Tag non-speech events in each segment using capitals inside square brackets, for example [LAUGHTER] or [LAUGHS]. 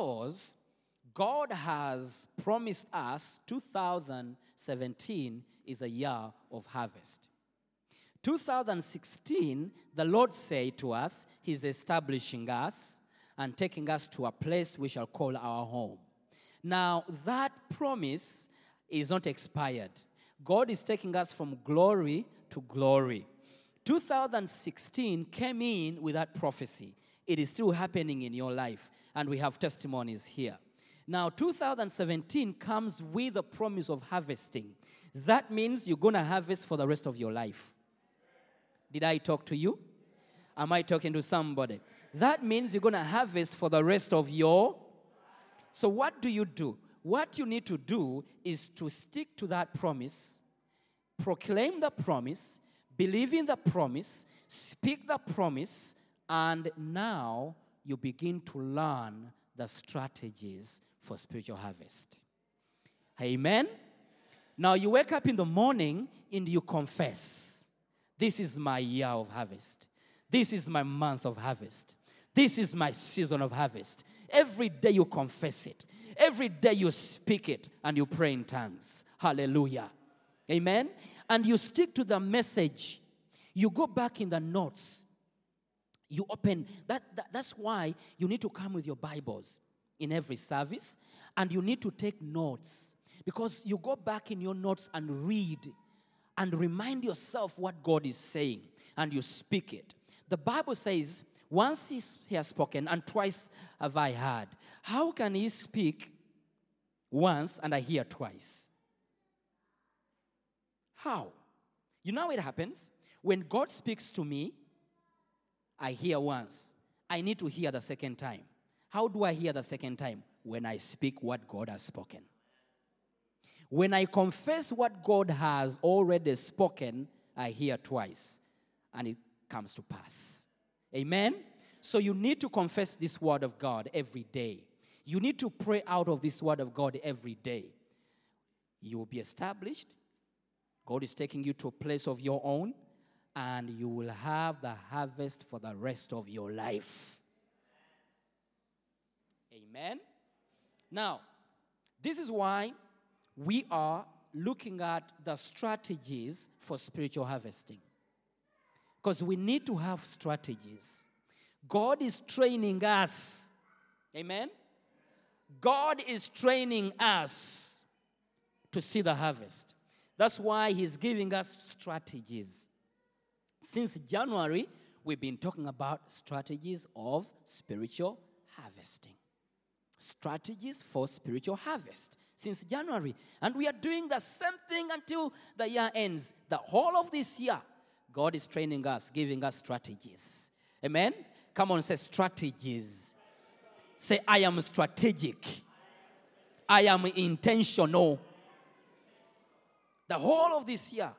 Because God has promised us 2017 is a year of harvest. 2016, the Lord said to us, He's establishing us and taking us to a place we shall call our home. Now, that promise is not expired. God is taking us from glory to glory. 2016 came in with that prophecy. It is still happening in your life, and we have testimonies here. Now, 2017 comes with a promise of harvesting. That means you're going to harvest for the rest of your life. Did I talk to you? Am I talking to somebody? That means you're going to harvest for the rest of your. So, what do you do? What you need to do is to stick to that promise, proclaim the promise, believe in the promise, speak the promise, and now you begin to learn the strategies for spiritual harvest. Amen. Now you wake up in the morning and you confess, This is my year of harvest. This is my month of harvest. This is my season of harvest. Every day you confess it. Every day you speak it and you pray in tongues. Hallelujah. Amen. And you stick to the message. You go back in the notes. You open that, that that's why you need to come with your Bibles in every service and you need to take notes because you go back in your notes and read and remind yourself what God is saying and you speak it. The Bible says, once he has spoken and twice have I heard. How can he speak once and I hear twice? How? You know it happens? When God speaks to me, I hear once. I need to hear the second time. How do I hear the second time? When I speak what God has spoken. When I confess what God has already spoken, I hear twice and it comes to pass. Amen? So you need to confess this word of God every day. You need to pray out of this word of God every day. You will be established. God is taking you to a place of your own, and you will have the harvest for the rest of your life. Amen. Now, this is why we are looking at the strategies for spiritual harvesting. Because we need to have strategies. God is training us. Amen. God is training us to see the harvest. That's why He's giving us strategies. Since January, we've been talking about strategies of spiritual harvesting. Strategies for spiritual harvest since January. And we are doing the same thing until the year ends. The whole of this year, God is training us, giving us strategies. Amen? Come on, say strategies. Say, I am strategic. I am intentional. The whole of this year,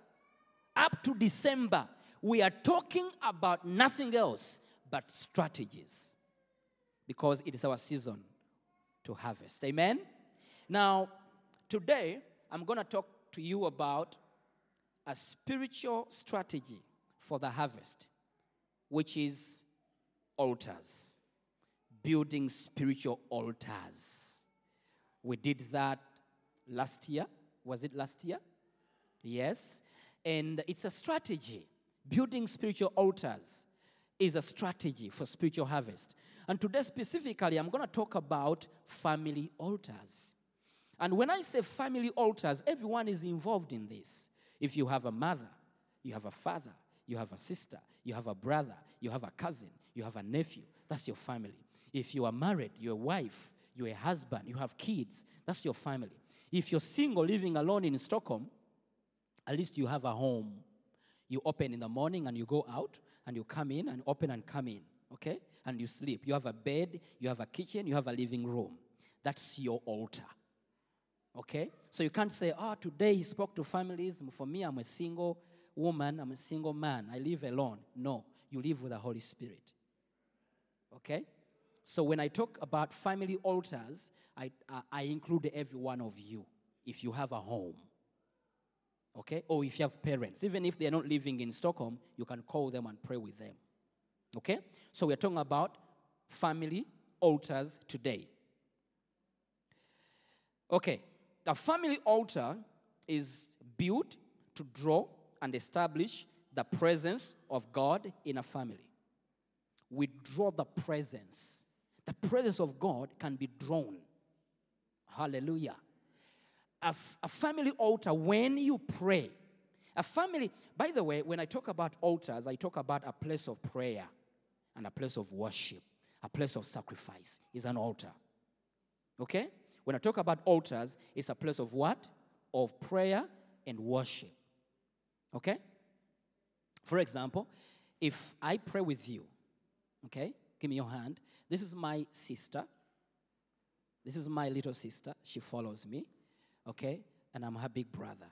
up to December, we are talking about nothing else but strategies because it is our season to harvest. Amen? Now, today, I'm going to talk to you about a spiritual strategy for the harvest, which is altars, building spiritual altars. We did that last year. Was it last year? Yes. And it's a strategy. Building spiritual altars is a strategy for spiritual harvest. And today, specifically, I'm going to talk about family altars. And when I say family altars, everyone is involved in this. If you have a mother, you have a father, you have a sister, you have a brother, you have a cousin, you have a nephew, that's your family. If you are married, you're a wife, you're a husband, you have kids, that's your family. If you're single, living alone in Stockholm, at least you have a home. You open in the morning and you go out, and you come in and open and come in. okay? And you sleep. You have a bed, you have a kitchen, you have a living room. That's your altar. Okay? So you can't say, oh, today he spoke to families. For me, I'm a single woman, I'm a single man. I live alone. No, you live with the Holy Spirit. Okay? So when I talk about family altars, I, I, I include every one of you if you have a home. Okay? Or if you have parents. Even if they're not living in Stockholm, you can call them and pray with them. Okay? So we're talking about family altars today. Okay, a family altar is built to draw and establish the presence of God in a family. We draw the presence. The presence of God can be drawn. Hallelujah. A, family altar, when you pray, a family, by the way, when I talk about altars, I talk about a place of prayer and a place of worship, a place of sacrifice is an altar. Okay? When I talk about altars, it's a place of what? Of prayer and worship. Okay? For example, if I pray with you, okay, give me your hand. This is my sister. This is my little sister. She follows me, okay, and I'm her big brother.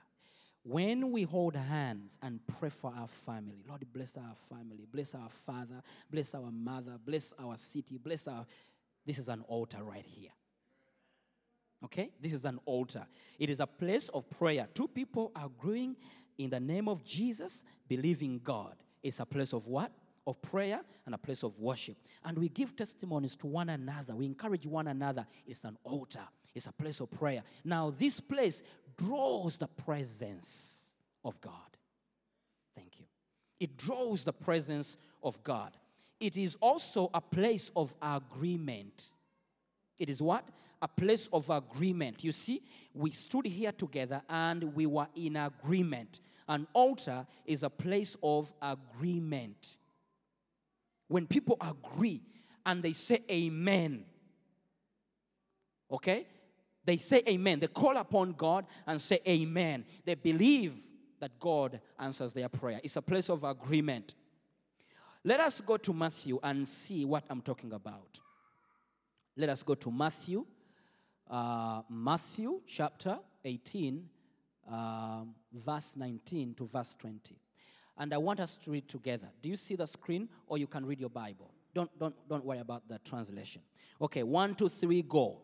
When we hold hands and pray for our family, Lord, bless our family, bless our father, bless our mother, bless our city, bless our. This is an altar right here. Okay? This is an altar. It is a place of prayer. Two people are agreeing in the name of Jesus, believing God. It's a place of what? Of prayer and a place of worship. And we give testimonies to one another. We encourage one another. It's an altar, it's a place of prayer. Now, this place draws the presence of God. Thank you. It draws the presence of God. It is also a place of agreement. It is what? A place of agreement. You see, we stood here together and we were in agreement. An altar is a place of agreement. When people agree and they say amen, okay? They say amen. They call upon God and say amen. They believe that God answers their prayer. It's a place of agreement. Let us go to Matthew and see what I'm talking about. Let us go to Matthew, uh, Matthew chapter 18, um, verse 19 to verse 20. And I want us to read together. Do you see the screen or you can read your Bible? Don't, don't, don't worry about the translation. Okay, one, two, three, go.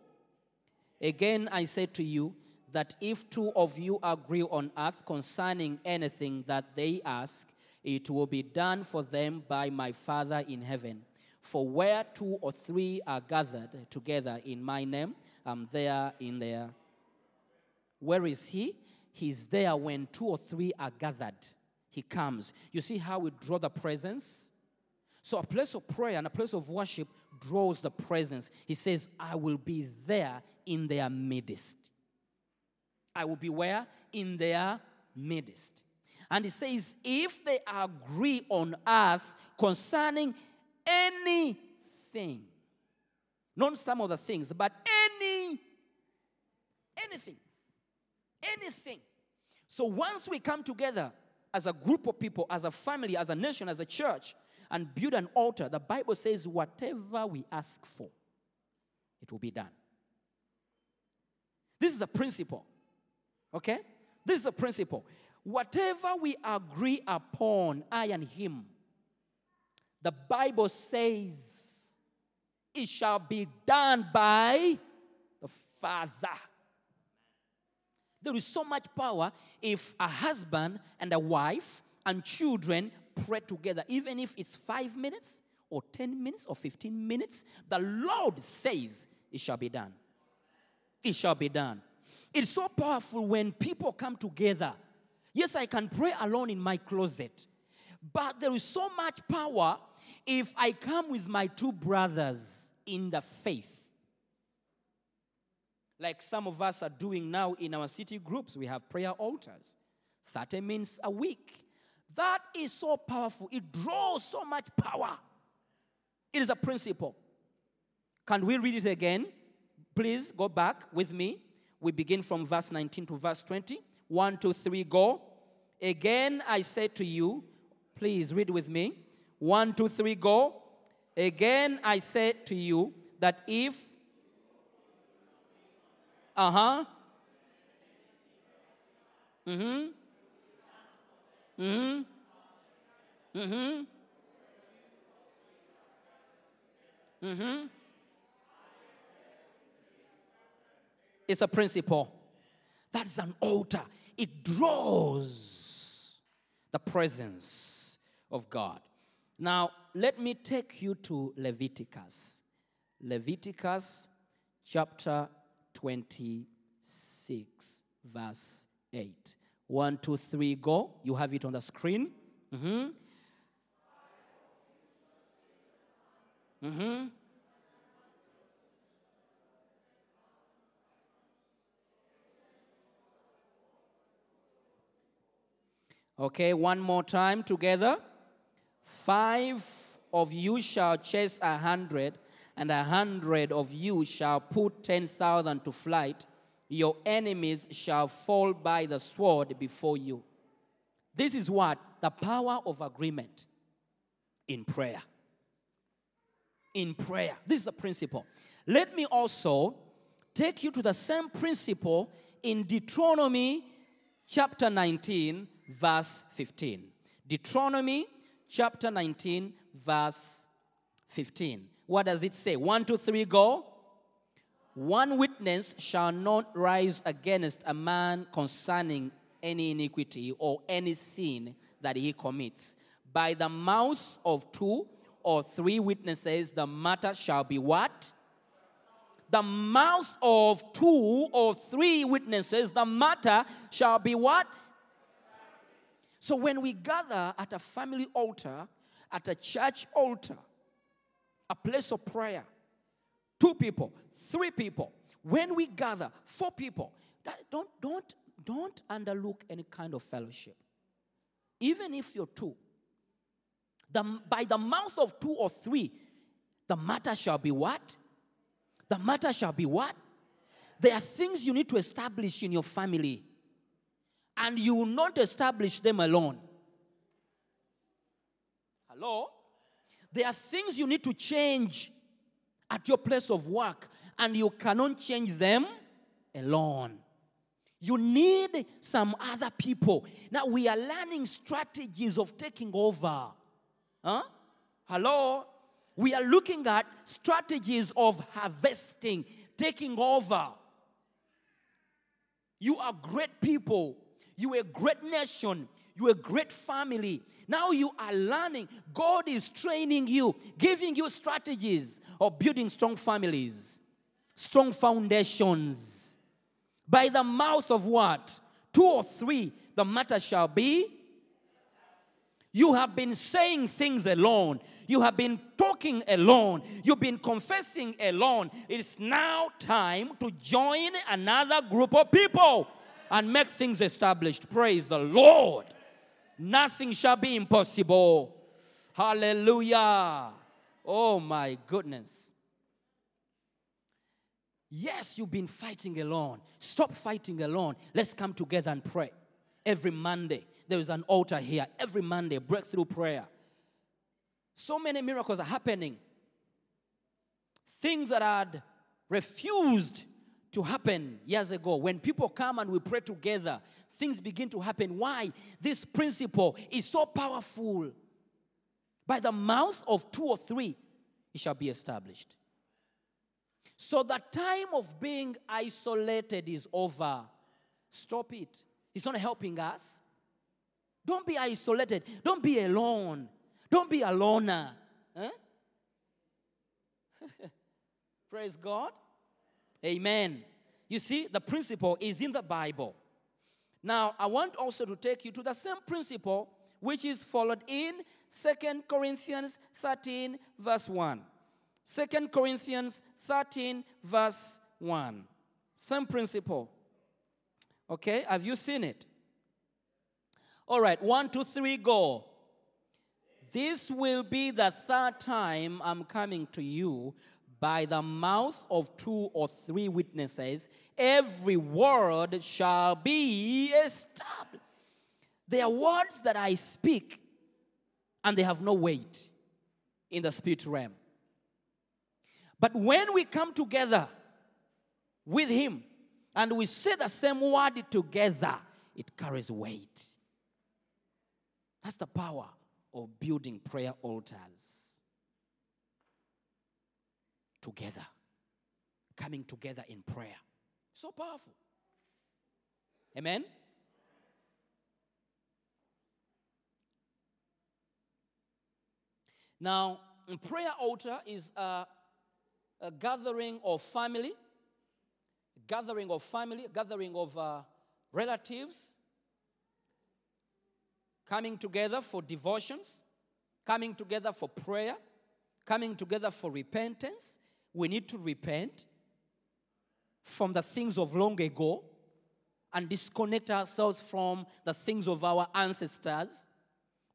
Again, I say to you that if two of you agree on earth concerning anything that they ask, it will be done for them by my Father in heaven. For where two or three are gathered together in my name, I'm there in there. Where is he? He's there when two or three are gathered. He comes. You see how we draw the presence? So, a place of prayer and a place of worship draws the presence. He says, I will be there in their midst. I will be where? In their midst. And he says, if they agree on earth concerning anything, not some of the things, but any, anything, anything. So once we come together as a group of people, as a family, as a nation, as a church, and build an altar, the Bible says, whatever we ask for, it will be done. This is a principle. Okay? This is a principle. Whatever we agree upon, I and him, the Bible says it shall be done by the Father. There is so much power if a husband and a wife and children pray together, even if it's five minutes or 10 minutes or 15 minutes, the Lord says it shall be done. It shall be done. It's so powerful when people come together. Yes, I can pray alone in my closet, but there is so much power if I come with my two brothers in the faith like some of us are doing now in our city groups. We have prayer altars, 30 minutes a week. That is so powerful. It draws so much power. It is a principle. Can we read it again? Please go back with me. We begin from verse 19 to verse 20. One, two, three, go. Again, I say to you, please read with me. One, two, three, go. Again, I say to you that if, uh huh, mm hmm, mm hmm, mm hmm, mm hmm. It's a principle. That's an altar. It draws the presence of God. Now, let me take you to Leviticus. Leviticus chapter 26, verse 8. One, two, three, go. You have it on the screen. Mm-hmm. Mm-hmm. Okay, one more time together. Five of you shall chase a hundred, and a hundred of you shall put ten thousand to flight. Your enemies shall fall by the sword before you. This is what? The power of agreement in prayer. In prayer. This is the principle. Let me also take you to the same principle in Deuteronomy chapter 19, verse 15. Deuteronomy chapter 19, verse 15. What does it say? One, two, three, go. One witness shall not rise against a man concerning any iniquity or any sin that he commits. By the mouth of two or three witnesses, the matter shall be what? The mouth of two or three witnesses, the matter shall be what? So when we gather at a family altar, at a church altar, a place of prayer, two people, three people, when we gather, four people, that, don't, don't, don't underlook any kind of fellowship. Even if you're two, the, by the mouth of two or three, the matter shall be what? The matter shall be what? There are things you need to establish in your family, and you will not establish them alone. Hello? There are things you need to change at your place of work, and you cannot change them alone. You need some other people. Now, we are learning strategies of taking over. Huh? Hello? We are looking at strategies of harvesting, taking over. You are great people. You are a great nation. You are a great family. Now you are learning. God is training you, giving you strategies of building strong families, strong foundations. By the mouth of what? Two or three, the matter shall be. You have been saying things alone. You have been talking alone. You've been confessing alone. It's now time to join another group of people and make things established. Praise the Lord. Nothing shall be impossible. Hallelujah. Oh my goodness. Yes, you've been fighting alone. Stop fighting alone. Let's come together and pray. Every Monday, there is an altar here. Every Monday, breakthrough prayer. So many miracles are happening. Things that had refused to happen years ago. When people come and we pray together, things begin to happen. Why? This principle is so powerful. By the mouth of two or three, it shall be established. So the time of being isolated is over. Stop it. It's not helping us. Don't be isolated. Don't be alone. Don't be a loner. Huh? [LAUGHS] Praise God. Amen. You see, the principle is in the Bible. Now, I want also to take you to the same principle which is followed in Second Corinthians 13, verse 1. 2 Corinthians 13, verse 1. Same principle. Okay, have you seen it? All right, one, two, three, go. This will be the third time I'm coming to you by the mouth of two or three witnesses. Every word shall be established. They are words that I speak, and they have no weight in the spirit realm. But when we come together with Him and we say the same word together, it carries weight. That's the power of building prayer altars together, coming together in prayer. So powerful. Amen? Now, prayer altar is a, a gathering of family, gathering of family, gathering of uh, relatives, coming together for devotions, coming together for prayer, coming together for repentance. We need to repent from the things of long ago and disconnect ourselves from the things of our ancestors.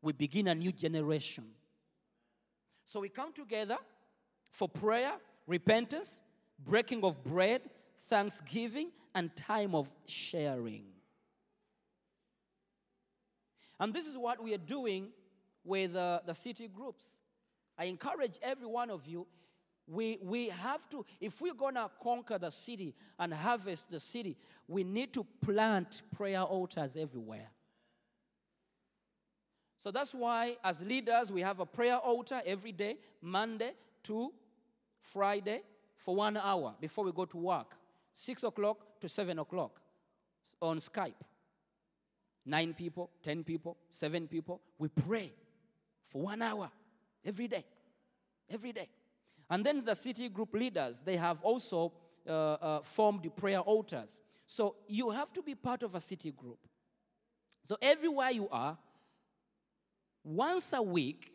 We begin a new generation. So we come together for prayer, repentance, breaking of bread, thanksgiving, and time of sharing. And this is what we are doing with uh, the city groups. I encourage every one of you. We, we have to, if we're gonna conquer the city and harvest the city, we need to plant prayer altars everywhere. So that's why, as leaders, we have a prayer altar every day, Monday to Friday, for one hour before we go to work, six o'clock to seven o'clock on Skype. Nine people, ten people, seven people. We pray for one hour every day. Every day. And then the city group leaders, they have also uh, uh, formed prayer altars. So you have to be part of a city group. So everywhere you are, once a week,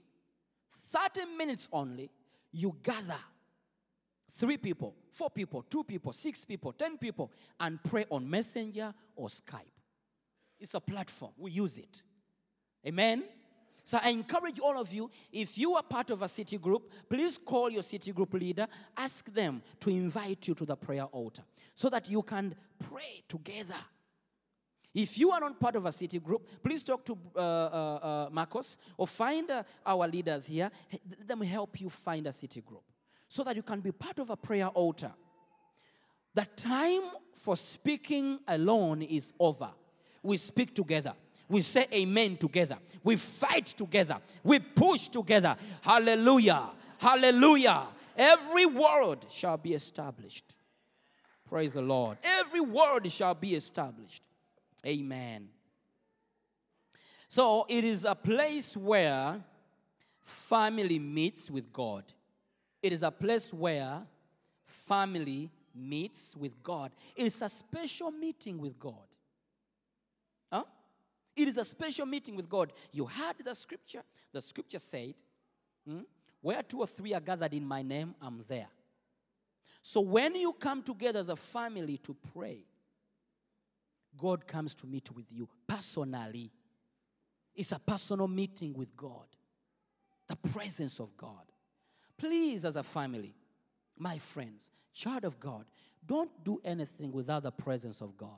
30 minutes only, you gather three people, four people, two people, six people, 10 people, and pray on Messenger or Skype. It's a platform, we use it. Amen. So I encourage all of you, if you are part of a city group, please call your city group leader, ask them to invite you to the prayer altar so that you can pray together. If you are not part of a city group, please talk to uh, uh, uh, Marcos or find uh, our leaders here. Let them help you find a city group so that you can be part of a prayer altar. The time for speaking alone is over. We speak together. We say amen together. We fight together. We push together. Hallelujah. Hallelujah. Every word shall be established. Praise the Lord. Every word shall be established. Amen. So it is a place where family meets with God. It is a place where family meets with God. It is a special meeting with God. It is a special meeting with God. You heard the scripture. The scripture said, hmm, Where two or three are gathered in my name, I'm there. So when you come together as a family to pray, God comes to meet with you personally. It's a personal meeting with God, the presence of God. Please, as a family, my friends, child of God, don't do anything without the presence of God.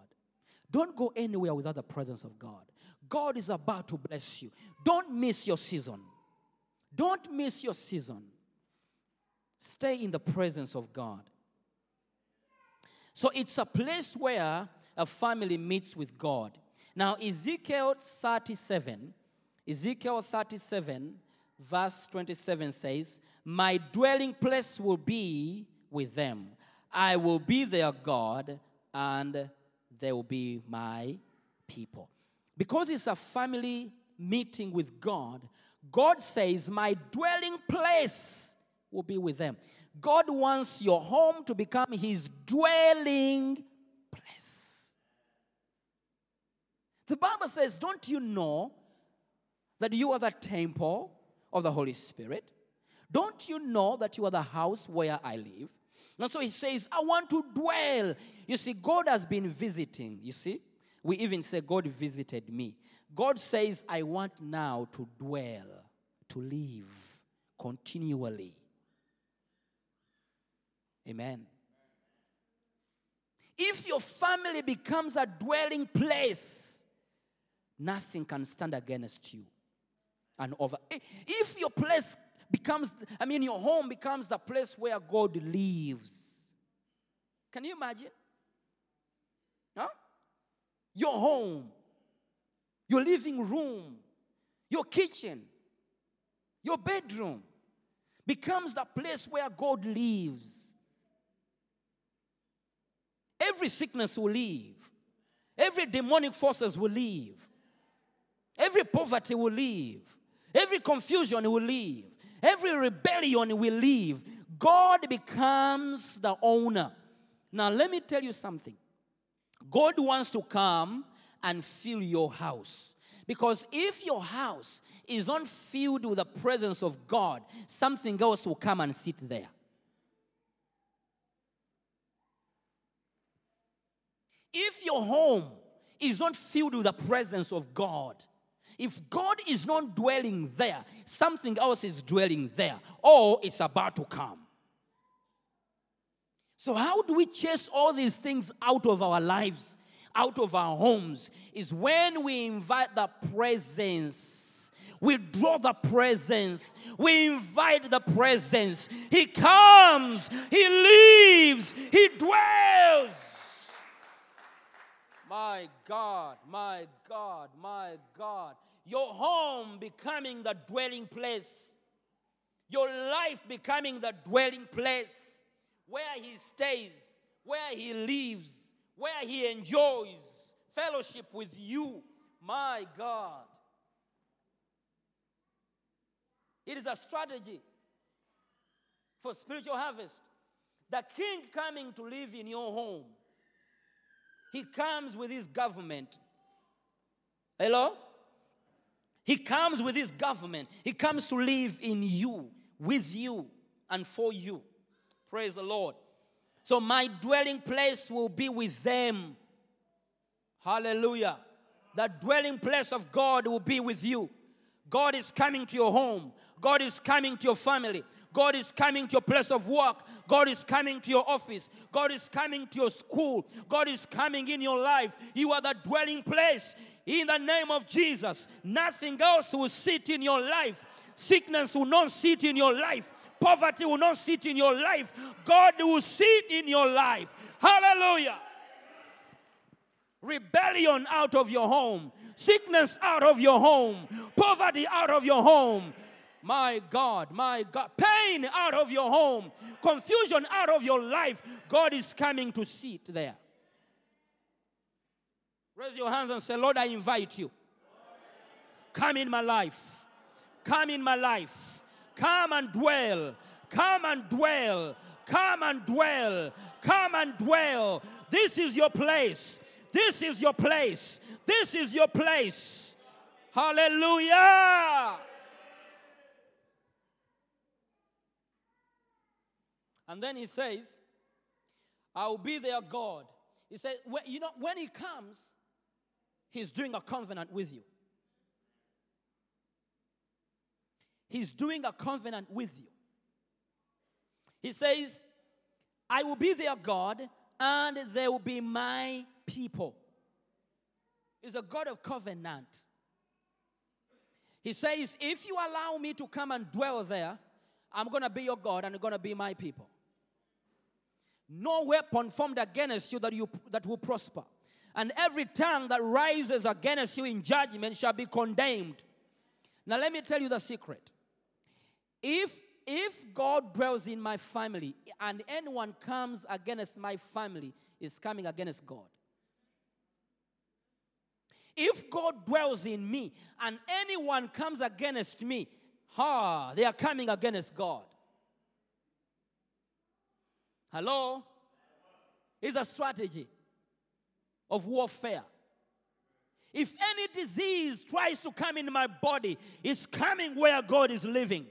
Don't go anywhere without the presence of God. God is about to bless you. Don't miss your season. Don't miss your season. Stay in the presence of God. So it's a place where a family meets with God. Now, Ezekiel 37, Ezekiel 37, verse 27 says, My dwelling place will be with them. I will be their God, and they will be my people. Because it's a family meeting with God, God says, My dwelling place will be with them. God wants your home to become his dwelling place. The Bible says, Don't you know that you are the temple of the Holy Spirit? Don't you know that you are the house where I live? And so he says, I want to dwell. You see, God has been visiting. You see, we even say, God visited me. God says, I want now to dwell, to live continually. Amen. If your family becomes a dwelling place, nothing can stand against you. And over. If your place becomes, I mean, your home becomes the place where God lives. Can you imagine? Huh? Your home, your living room, your kitchen, your bedroom becomes the place where God lives. Every sickness will leave. Every demonic forces will leave. Every poverty will leave. Every confusion will leave. Every rebellion we leave. God becomes the owner. Now, let me tell you something. God wants to come and fill your house. Because if your house is not filled with the presence of God, something else will come and sit there. If your home is not filled with the presence of God, if God is not dwelling there, something else is dwelling there, or it's about to come. So, how do we chase all these things out of our lives, out of our homes? Is when we invite the presence. We draw the presence. We invite the presence. He comes. He lives. He dwells. My God, my God, my God. Your home becoming the dwelling place. Your life becoming the dwelling place where he stays, where he lives, where he enjoys fellowship with you. My God. It is a strategy for spiritual harvest. The king coming to live in your home, he comes with his government. Hello? He comes with his government. He comes to live in you, with you, and for you. Praise the Lord. So my dwelling place will be with them. Hallelujah. The dwelling place of God will be with you. God is coming to your home. God is coming to your family. God is coming to your place of work. God is coming to your office. God is coming to your school. God is coming in your life. You are the dwelling place. In the name of Jesus, nothing else will sit in your life. Sickness will not sit in your life. Poverty will not sit in your life. God will sit in your life. Hallelujah. Rebellion out of your home, sickness out of your home, poverty out of your home. My God, my God, pain out of your home, confusion out of your life. God is coming to sit there. Raise your hands and say, Lord, I invite you. Come in my life. Come in my life. Come and dwell. Come and dwell. Come and dwell. Come and dwell. This is your place. This is your place. This is your place. Hallelujah. And then he says, I will be their God. He said, you know, when he comes, he's doing a covenant with you. He's doing a covenant with you. He says, I will be their God and they will be my people. He's a God of covenant. He says, If you allow me to come and dwell there, I'm going to be your God and you're going to be my people. No weapon formed against you that, you that will prosper. And every tongue that rises against you in judgment shall be condemned. Now, let me tell you the secret. If if God dwells in my family and anyone comes against my family, is coming against God. If God dwells in me and anyone comes against me, ha, they are coming against God. Hello? It's a strategy of warfare. If any disease tries to come in my body, it's coming where God is living.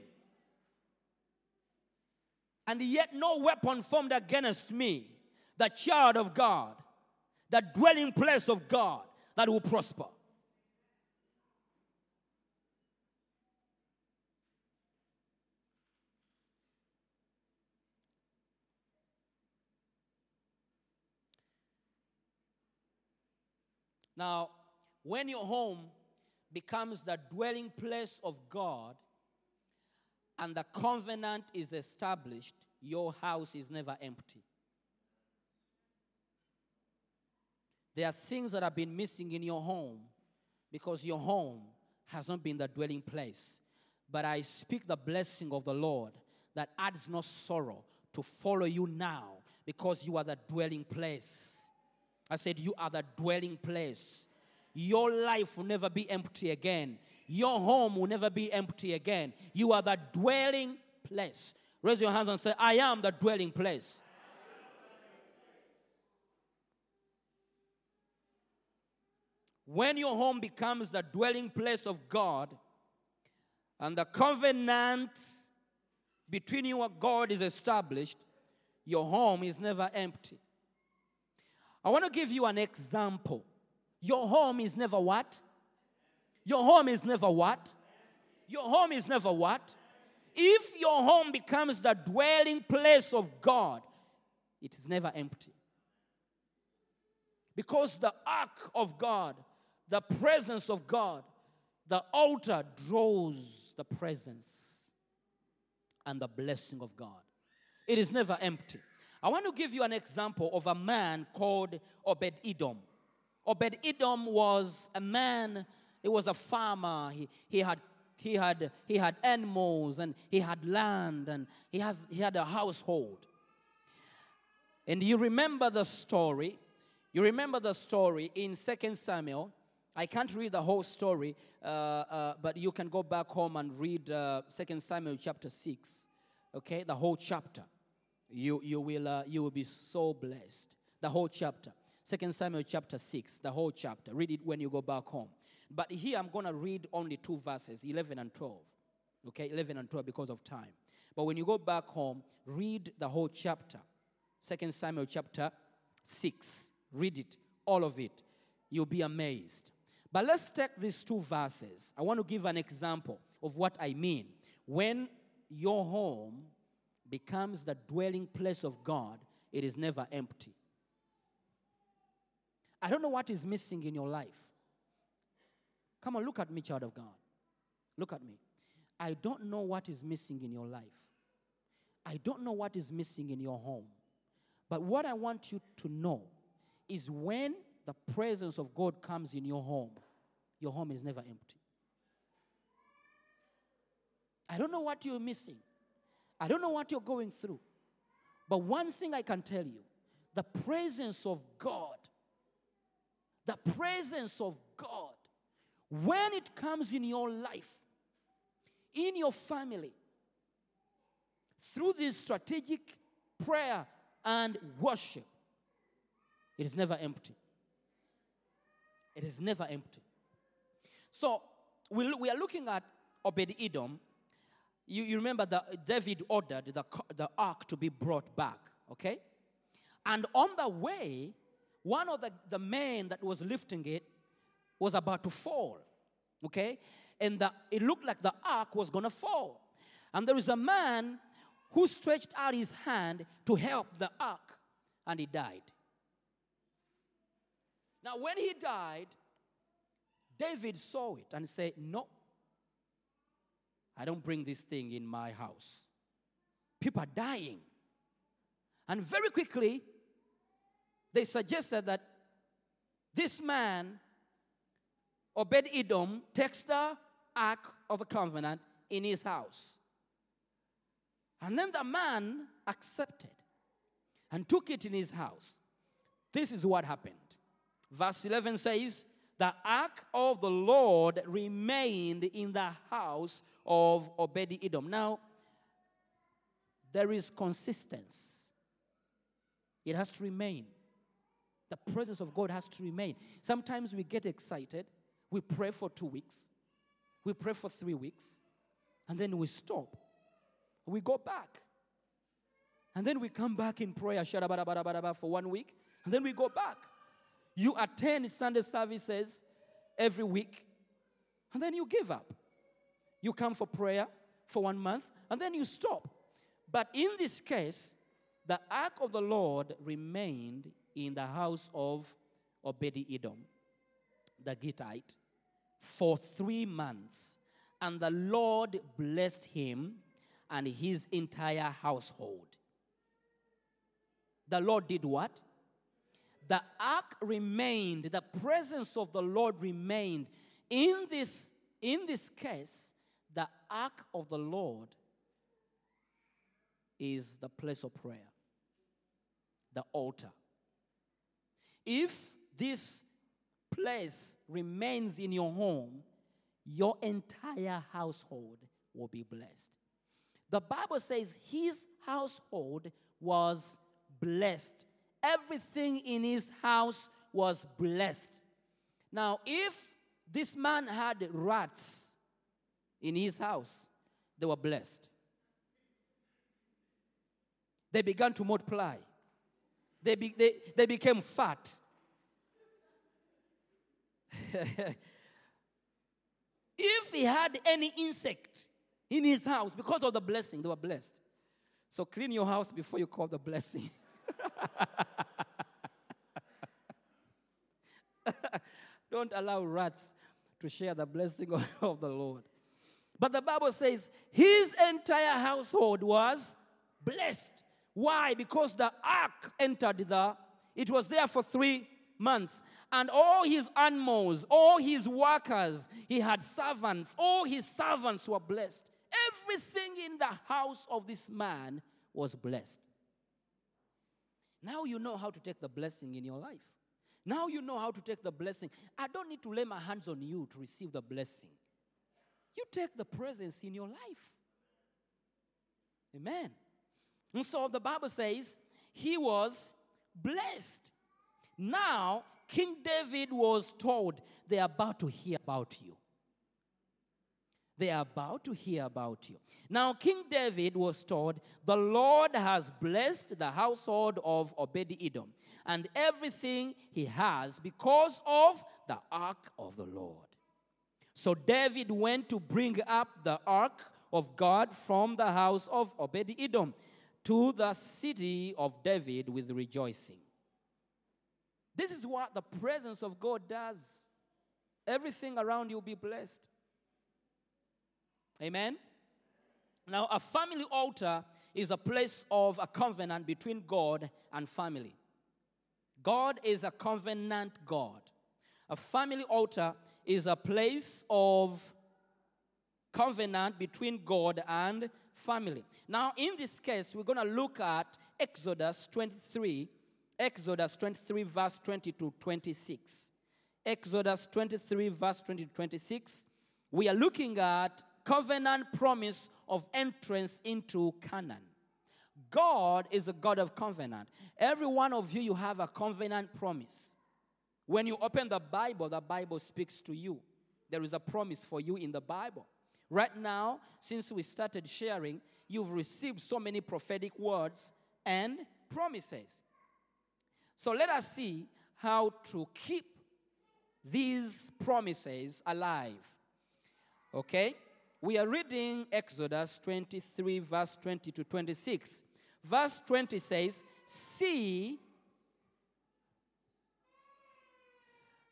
And yet, no weapon formed against me, the child of God, the dwelling place of God, that will prosper. Now, when your home becomes the dwelling place of God, and the covenant is established, your house is never empty. There are things that have been missing in your home because your home has not been the dwelling place. But I speak the blessing of the Lord that adds no sorrow to follow you now because you are the dwelling place. I said, You are the dwelling place. Your life will never be empty again. Your home will never be empty again. You are the dwelling place. Raise your hands and say, I am the dwelling place. When your home becomes the dwelling place of God and the covenant between you and God is established, your home is never empty. I want to give you an example. Your home is never what? Your home is never what? Your home is never what? If your home becomes the dwelling place of God, it is never empty. Because the ark of God, the presence of God, the altar draws the presence and the blessing of God. It is never empty. I want to give you an example of a man called Obed Edom. Obed Edom was a man, he was a farmer. He, he, had, he, had, he had animals and he had land and he, has, he had a household. And you remember the story. You remember the story in 2 Samuel. I can't read the whole story, uh, uh, but you can go back home and read uh, 2 Samuel chapter 6. Okay, the whole chapter. You, you, will, uh, you will be so blessed. The whole chapter. 2 Samuel chapter 6, the whole chapter. Read it when you go back home. But here I'm going to read only two verses, 11 and 12. Okay, 11 and 12 because of time. But when you go back home, read the whole chapter. 2 Samuel chapter 6. Read it, all of it. You'll be amazed. But let's take these two verses. I want to give an example of what I mean. When your home becomes the dwelling place of God, it is never empty. I don't know what is missing in your life. Come on, look at me, child of God. Look at me. I don't know what is missing in your life. I don't know what is missing in your home. But what I want you to know is when the presence of God comes in your home, your home is never empty. I don't know what you're missing. I don't know what you're going through. But one thing I can tell you the presence of God, the presence of God, when it comes in your life, in your family, through this strategic prayer and worship, it is never empty. It is never empty. So we, we are looking at Obed Edom. You, you remember that David ordered the, the ark to be brought back, okay? And on the way, one of the, the men that was lifting it was about to fall, okay? And the, it looked like the ark was gonna fall. And there is a man who stretched out his hand to help the ark, and he died. Now, when he died, David saw it and said, No, I don't bring this thing in my house. People are dying. And very quickly, they suggested that this man, Obed Edom, takes the Ark of the Covenant in his house. And then the man accepted and took it in his house. This is what happened. Verse 11 says, The ark of the Lord remained in the house of Obed Edom. Now, there is consistency, it has to remain. The presence of God has to remain. Sometimes we get excited, we pray for two weeks, we pray for three weeks, and then we stop. We go back. And then we come back in prayer for one week, and then we go back. You attend Sunday services every week, and then you give up. You come for prayer for one month, and then you stop. But in this case, the ark of the Lord remained in the house of Obed Edom, the Gittite, for three months. And the Lord blessed him, and his entire household. The Lord did what? The ark remained, the presence of the Lord remained. In this, in this case, the ark of the Lord is the place of prayer, the altar. If this place remains in your home, your entire household will be blessed. The Bible says his household was blessed. Everything in his house was blessed. Now, if this man had rats in his house, they were blessed. They began to multiply, they, be, they, they became fat. [LAUGHS] if he had any insect in his house because of the blessing, they were blessed. So clean your house before you call the blessing. [LAUGHS] [LAUGHS] Don't allow rats to share the blessing [LAUGHS] of, the Lord. But the Bible says his entire household was blessed. Why? Because the ark entered the, it was there for three months. And all his animals, all his workers, he had servants, all his servants were blessed. Everything in the house of this man was blessed. Now you know how to take the blessing in your life. Now you know how to take the blessing. I don't need to lay my hands on you to receive the blessing. You take the presence in your life. Amen. And so the Bible says he was blessed. Now, King David was told, they're about to hear about you. They are about to hear about you. Now, King David was told, The Lord has blessed the household of Obed Edom and everything he has because of the ark of the Lord. So David went to bring up the ark of God from the house of Obed Edom to the city of David with rejoicing. This is what the presence of God does. Everything around you will be blessed. Amen. Now, a family altar is a place of a covenant between God and family. God is a covenant God. A family altar is a place of covenant between God and family. Now, in this case, we're going to look at Exodus 23, Exodus 23, verse 20 to 26. Exodus 23, verse 20 to 26. We are looking at covenant promise of entrance into Canaan. God is a God of covenant. Every one of you, you have a covenant promise. When you open the Bible, the Bible speaks to you. There is a promise for you in the Bible. Right now, since we started sharing, you've received so many prophetic words and promises. So let us see how to keep these promises alive. Okay? We are reading Exodus 23, verse 20 to 26. Verse 20 says, See,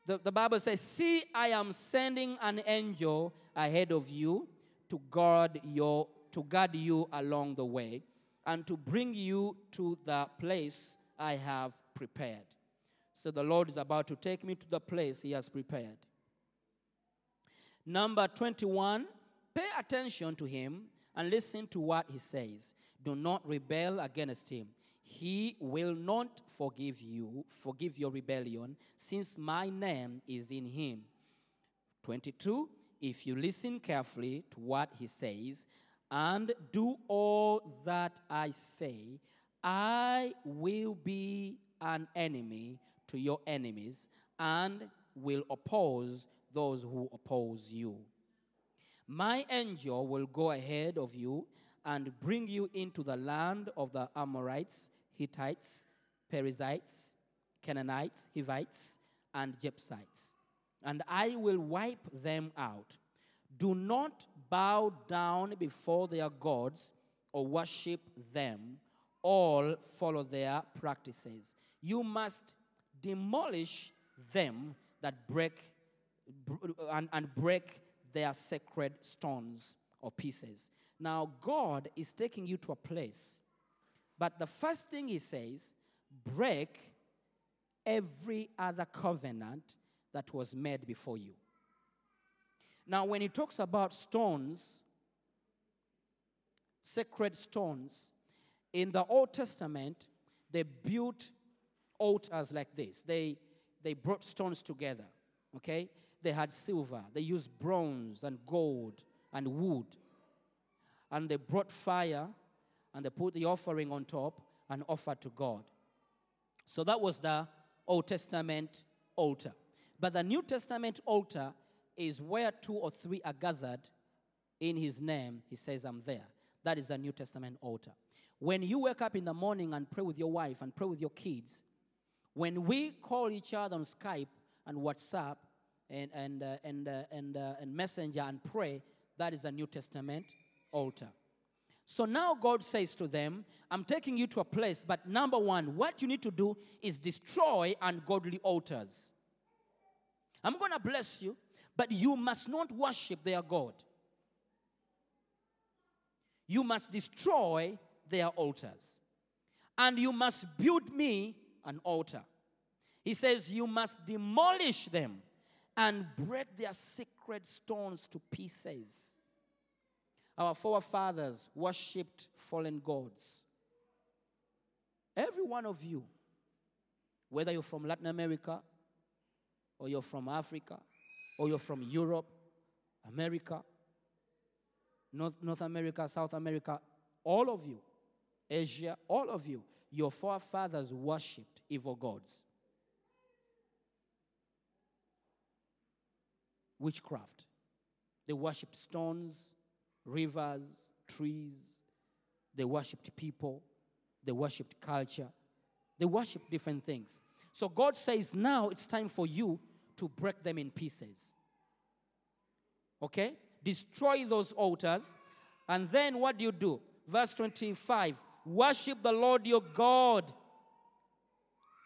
the, the Bible says, See, I am sending an angel ahead of you to guard your to guard you along the way and to bring you to the place I have prepared. So the Lord is about to take me to the place he has prepared. Number 21, pay attention to him and listen to what he says. Do not rebel against him. He will not forgive you, forgive your rebellion, since my name is in him. 22 If you listen carefully to what he says and do all that I say, I will be an enemy to your enemies and will oppose those who oppose you. My angel will go ahead of you and bring you into the land of the Amorites, Hittites, Perizzites, Canaanites, Hivites, and Jebusites, and I will wipe them out. Do not bow down before their gods or worship them, all follow their practices. You must demolish them that break br- and, and break their sacred stones or pieces. Now, God is taking you to a place, but the first thing He says, break every other covenant that was made before you. Now, when He talks about stones, sacred stones, in the Old Testament, they built altars like this. They, they brought stones together, okay? They had silver, they used bronze and gold and wood. And they brought fire and they put the offering on top and offered to God. So that was the Old Testament altar. But the New Testament altar is where two or three are gathered in his name. He says, I'm there. That is the New Testament altar. When you wake up in the morning and pray with your wife and pray with your kids, when we call each other on Skype and WhatsApp and, and, uh, and, uh, and, uh, and Messenger and pray, that is the New Testament altar. So now God says to them, I'm taking you to a place, but number one, what you need to do is destroy ungodly altars. I'm going to bless you, but you must not worship their God. You must destroy their altars. And you must build me an altar. He says, You must demolish them and break their sacred stones to pieces. Our forefathers worshipped fallen gods. Every one of you, whether you're from Latin America, or you're from Africa, or you're from Europe, America, North, North America, South America, all of you, Asia, all of you, your forefathers worshipped evil gods. Witchcraft. They worshipped stones, rivers, trees. They worshipped people. They worshipped culture. They worshipped different things. So God says, now it's time for you to break them in pieces. Okay? Destroy those altars. And then what do you do? Verse 25 Worship the Lord your God.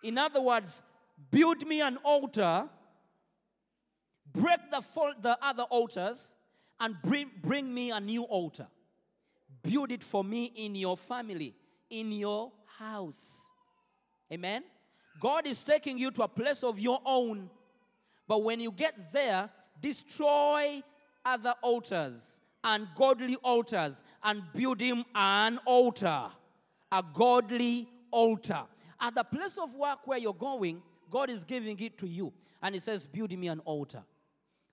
In other words, build me an altar, break the, the other altars, and bring, bring me a new altar. Build it for me in your family, in your house. Amen? God is taking you to a place of your own. But when you get there, destroy other altars, ungodly altars, and build him an altar, a godly altar. At the place of work where you're going, God is giving it to you. And He says, Build me an altar.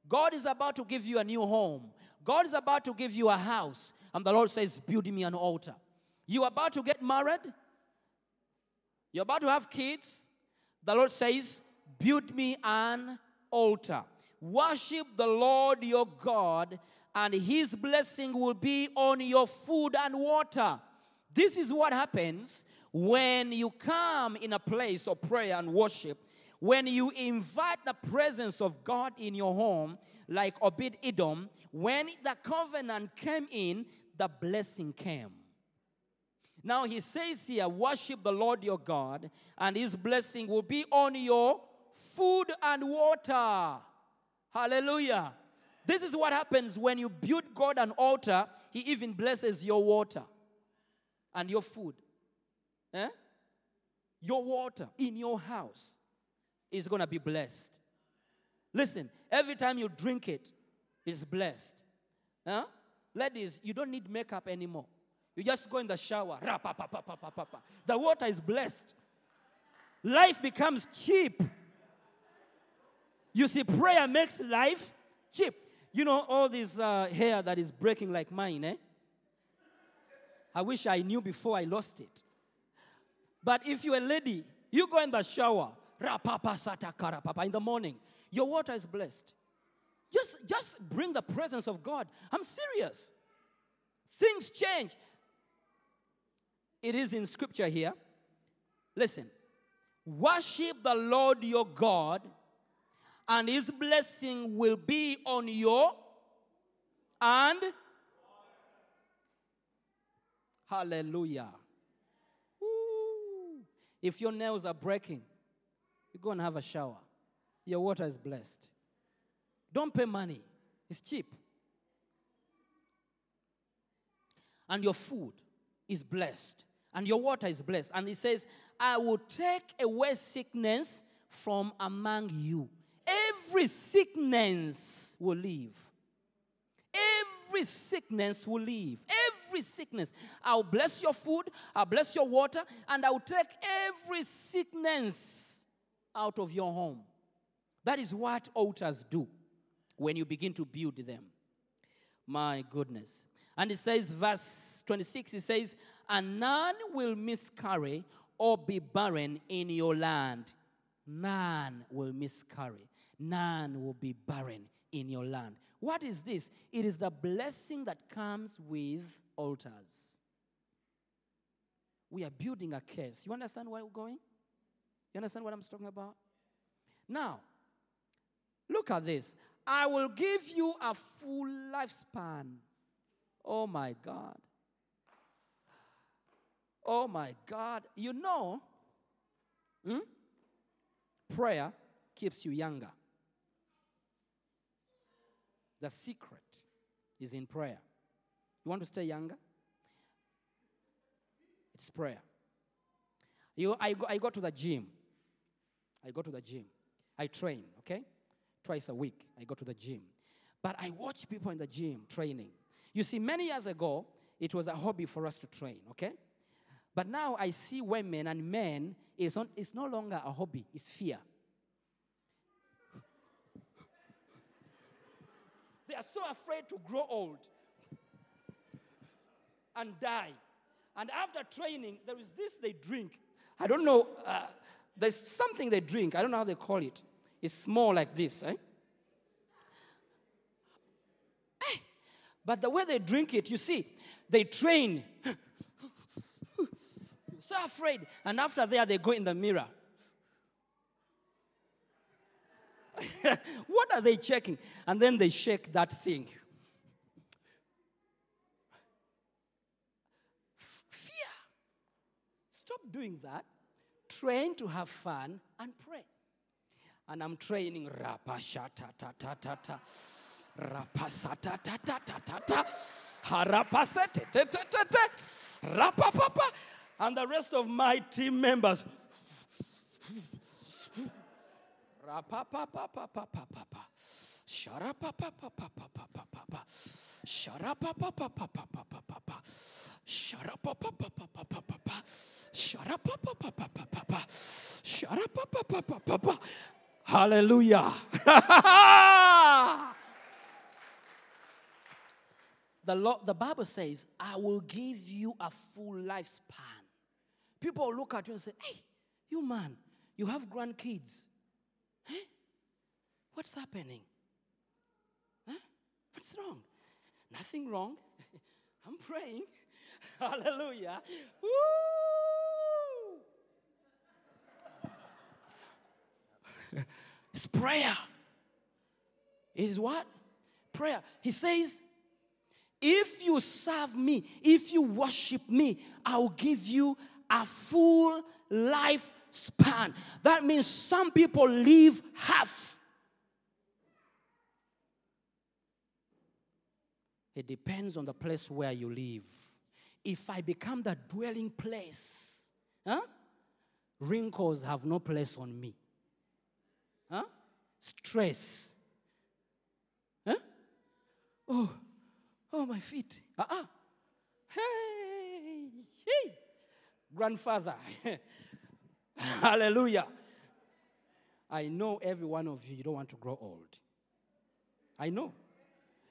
God is about to give you a new home. God is about to give you a house. And the Lord says, Build me an altar. You're about to get married. You're about to have kids. The Lord says, Build me an altar. Worship the Lord your God, and his blessing will be on your food and water. This is what happens when you come in a place of prayer and worship. When you invite the presence of God in your home, like Obed Edom, when the covenant came in, the blessing came. Now he says here, worship the Lord your God, and his blessing will be on your food and water. Hallelujah. This is what happens when you build God an altar, he even blesses your water and your food. Eh? Your water in your house is going to be blessed. Listen, every time you drink it, it's blessed. Huh? Ladies, you don't need makeup anymore. You just go in the shower. The water is blessed. Life becomes cheap. You see, prayer makes life cheap. You know, all this uh, hair that is breaking like mine, eh? I wish I knew before I lost it. But if you're a lady, you go in the shower, in the morning, your water is blessed. Just, just bring the presence of God. I'm serious. Things change. It is in scripture here. Listen. Worship the Lord your God, and his blessing will be on your and hallelujah. Woo. If your nails are breaking, you go and have a shower. Your water is blessed. Don't pay money, it's cheap. and your food is blessed, and your water is blessed. And he says, I will take away sickness from among you. Every sickness will leave. Every sickness will leave. Every sickness. I'll bless your food, I'll bless your water, and I'll take every sickness out of your home. That is what altars do when you begin to build them. My goodness. And it says, verse 26, it says, And none will miscarry or be barren in your land. None will miscarry. None will be barren in your land. What is this? It is the blessing that comes with altars. We are building a case. You understand where we're going? You understand what I'm talking about? Now, look at this. I will give you a full lifespan. Oh my God. Oh my God. You know, hmm? prayer keeps you younger. The secret is in prayer. You want to stay younger? It's prayer. You, I, go, I go to the gym. I go to the gym. I train, okay? Twice a week, I go to the gym. But I watch people in the gym training. You see, many years ago, it was a hobby for us to train, okay? But now I see women and men, it's, not, it's no longer a hobby, it's fear. They are so afraid to grow old and die. And after training, there is this they drink. I don't know, uh, there's something they drink. I don't know how they call it. It's small like this, eh? Eh, But the way they drink it, you see, they train. so afraid. And after there, they go in the mirror. [LAUGHS] what are they checking? And then they shake that thing. F- Fear. Stop doing that. Train to have fun and pray. And I'm training rapashata ta ta ta ta. Rapasata ta ta ta ta ta. Harapasete te te te te. Rapapapa. And the rest of my team members. [LAUGHS] Rapapapapapapapa. Sharapapapapapapapa. Sharapapapapapapapa. Sharapapapapapapa. Sharapapapapapapa. Sharapapapapapapa. Hallelujah. [LAUGHS] the, Lord, the Bible says, I will give you a full lifespan. People look at you and say, Hey, you man, you have grandkids. Huh? What's happening? What's wrong? Nothing wrong. [LAUGHS] I'm praying. [LAUGHS] Hallelujah. Woo! [LAUGHS] it's prayer. It is what? Prayer. He says, if you serve me, if you worship me, I'll give you a full lifespan. That means some people live half. It depends on the place where you live. If I become the dwelling place, huh? wrinkles have no place on me. Huh? Stress. Huh? Oh, oh, my feet. Uh-uh. Hey, hey. Grandfather. [LAUGHS] Hallelujah. I know every one of you, you don't want to grow old. I know.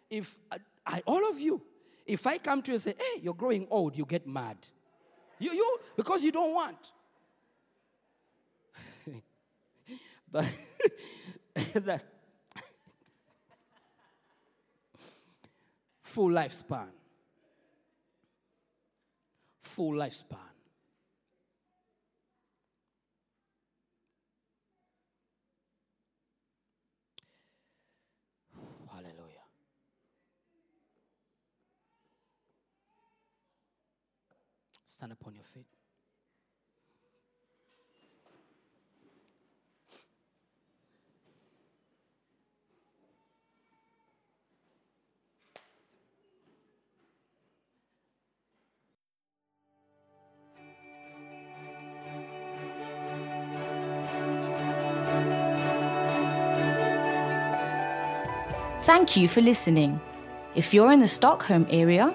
If uh, I, all of you, if I come to you and say, hey, you're growing old, you get mad. You, you, because you don't want. [LAUGHS] but [LAUGHS] that full lifespan. Full lifespan. Stand upon your feet. Thank you for listening. If you're in the Stockholm area,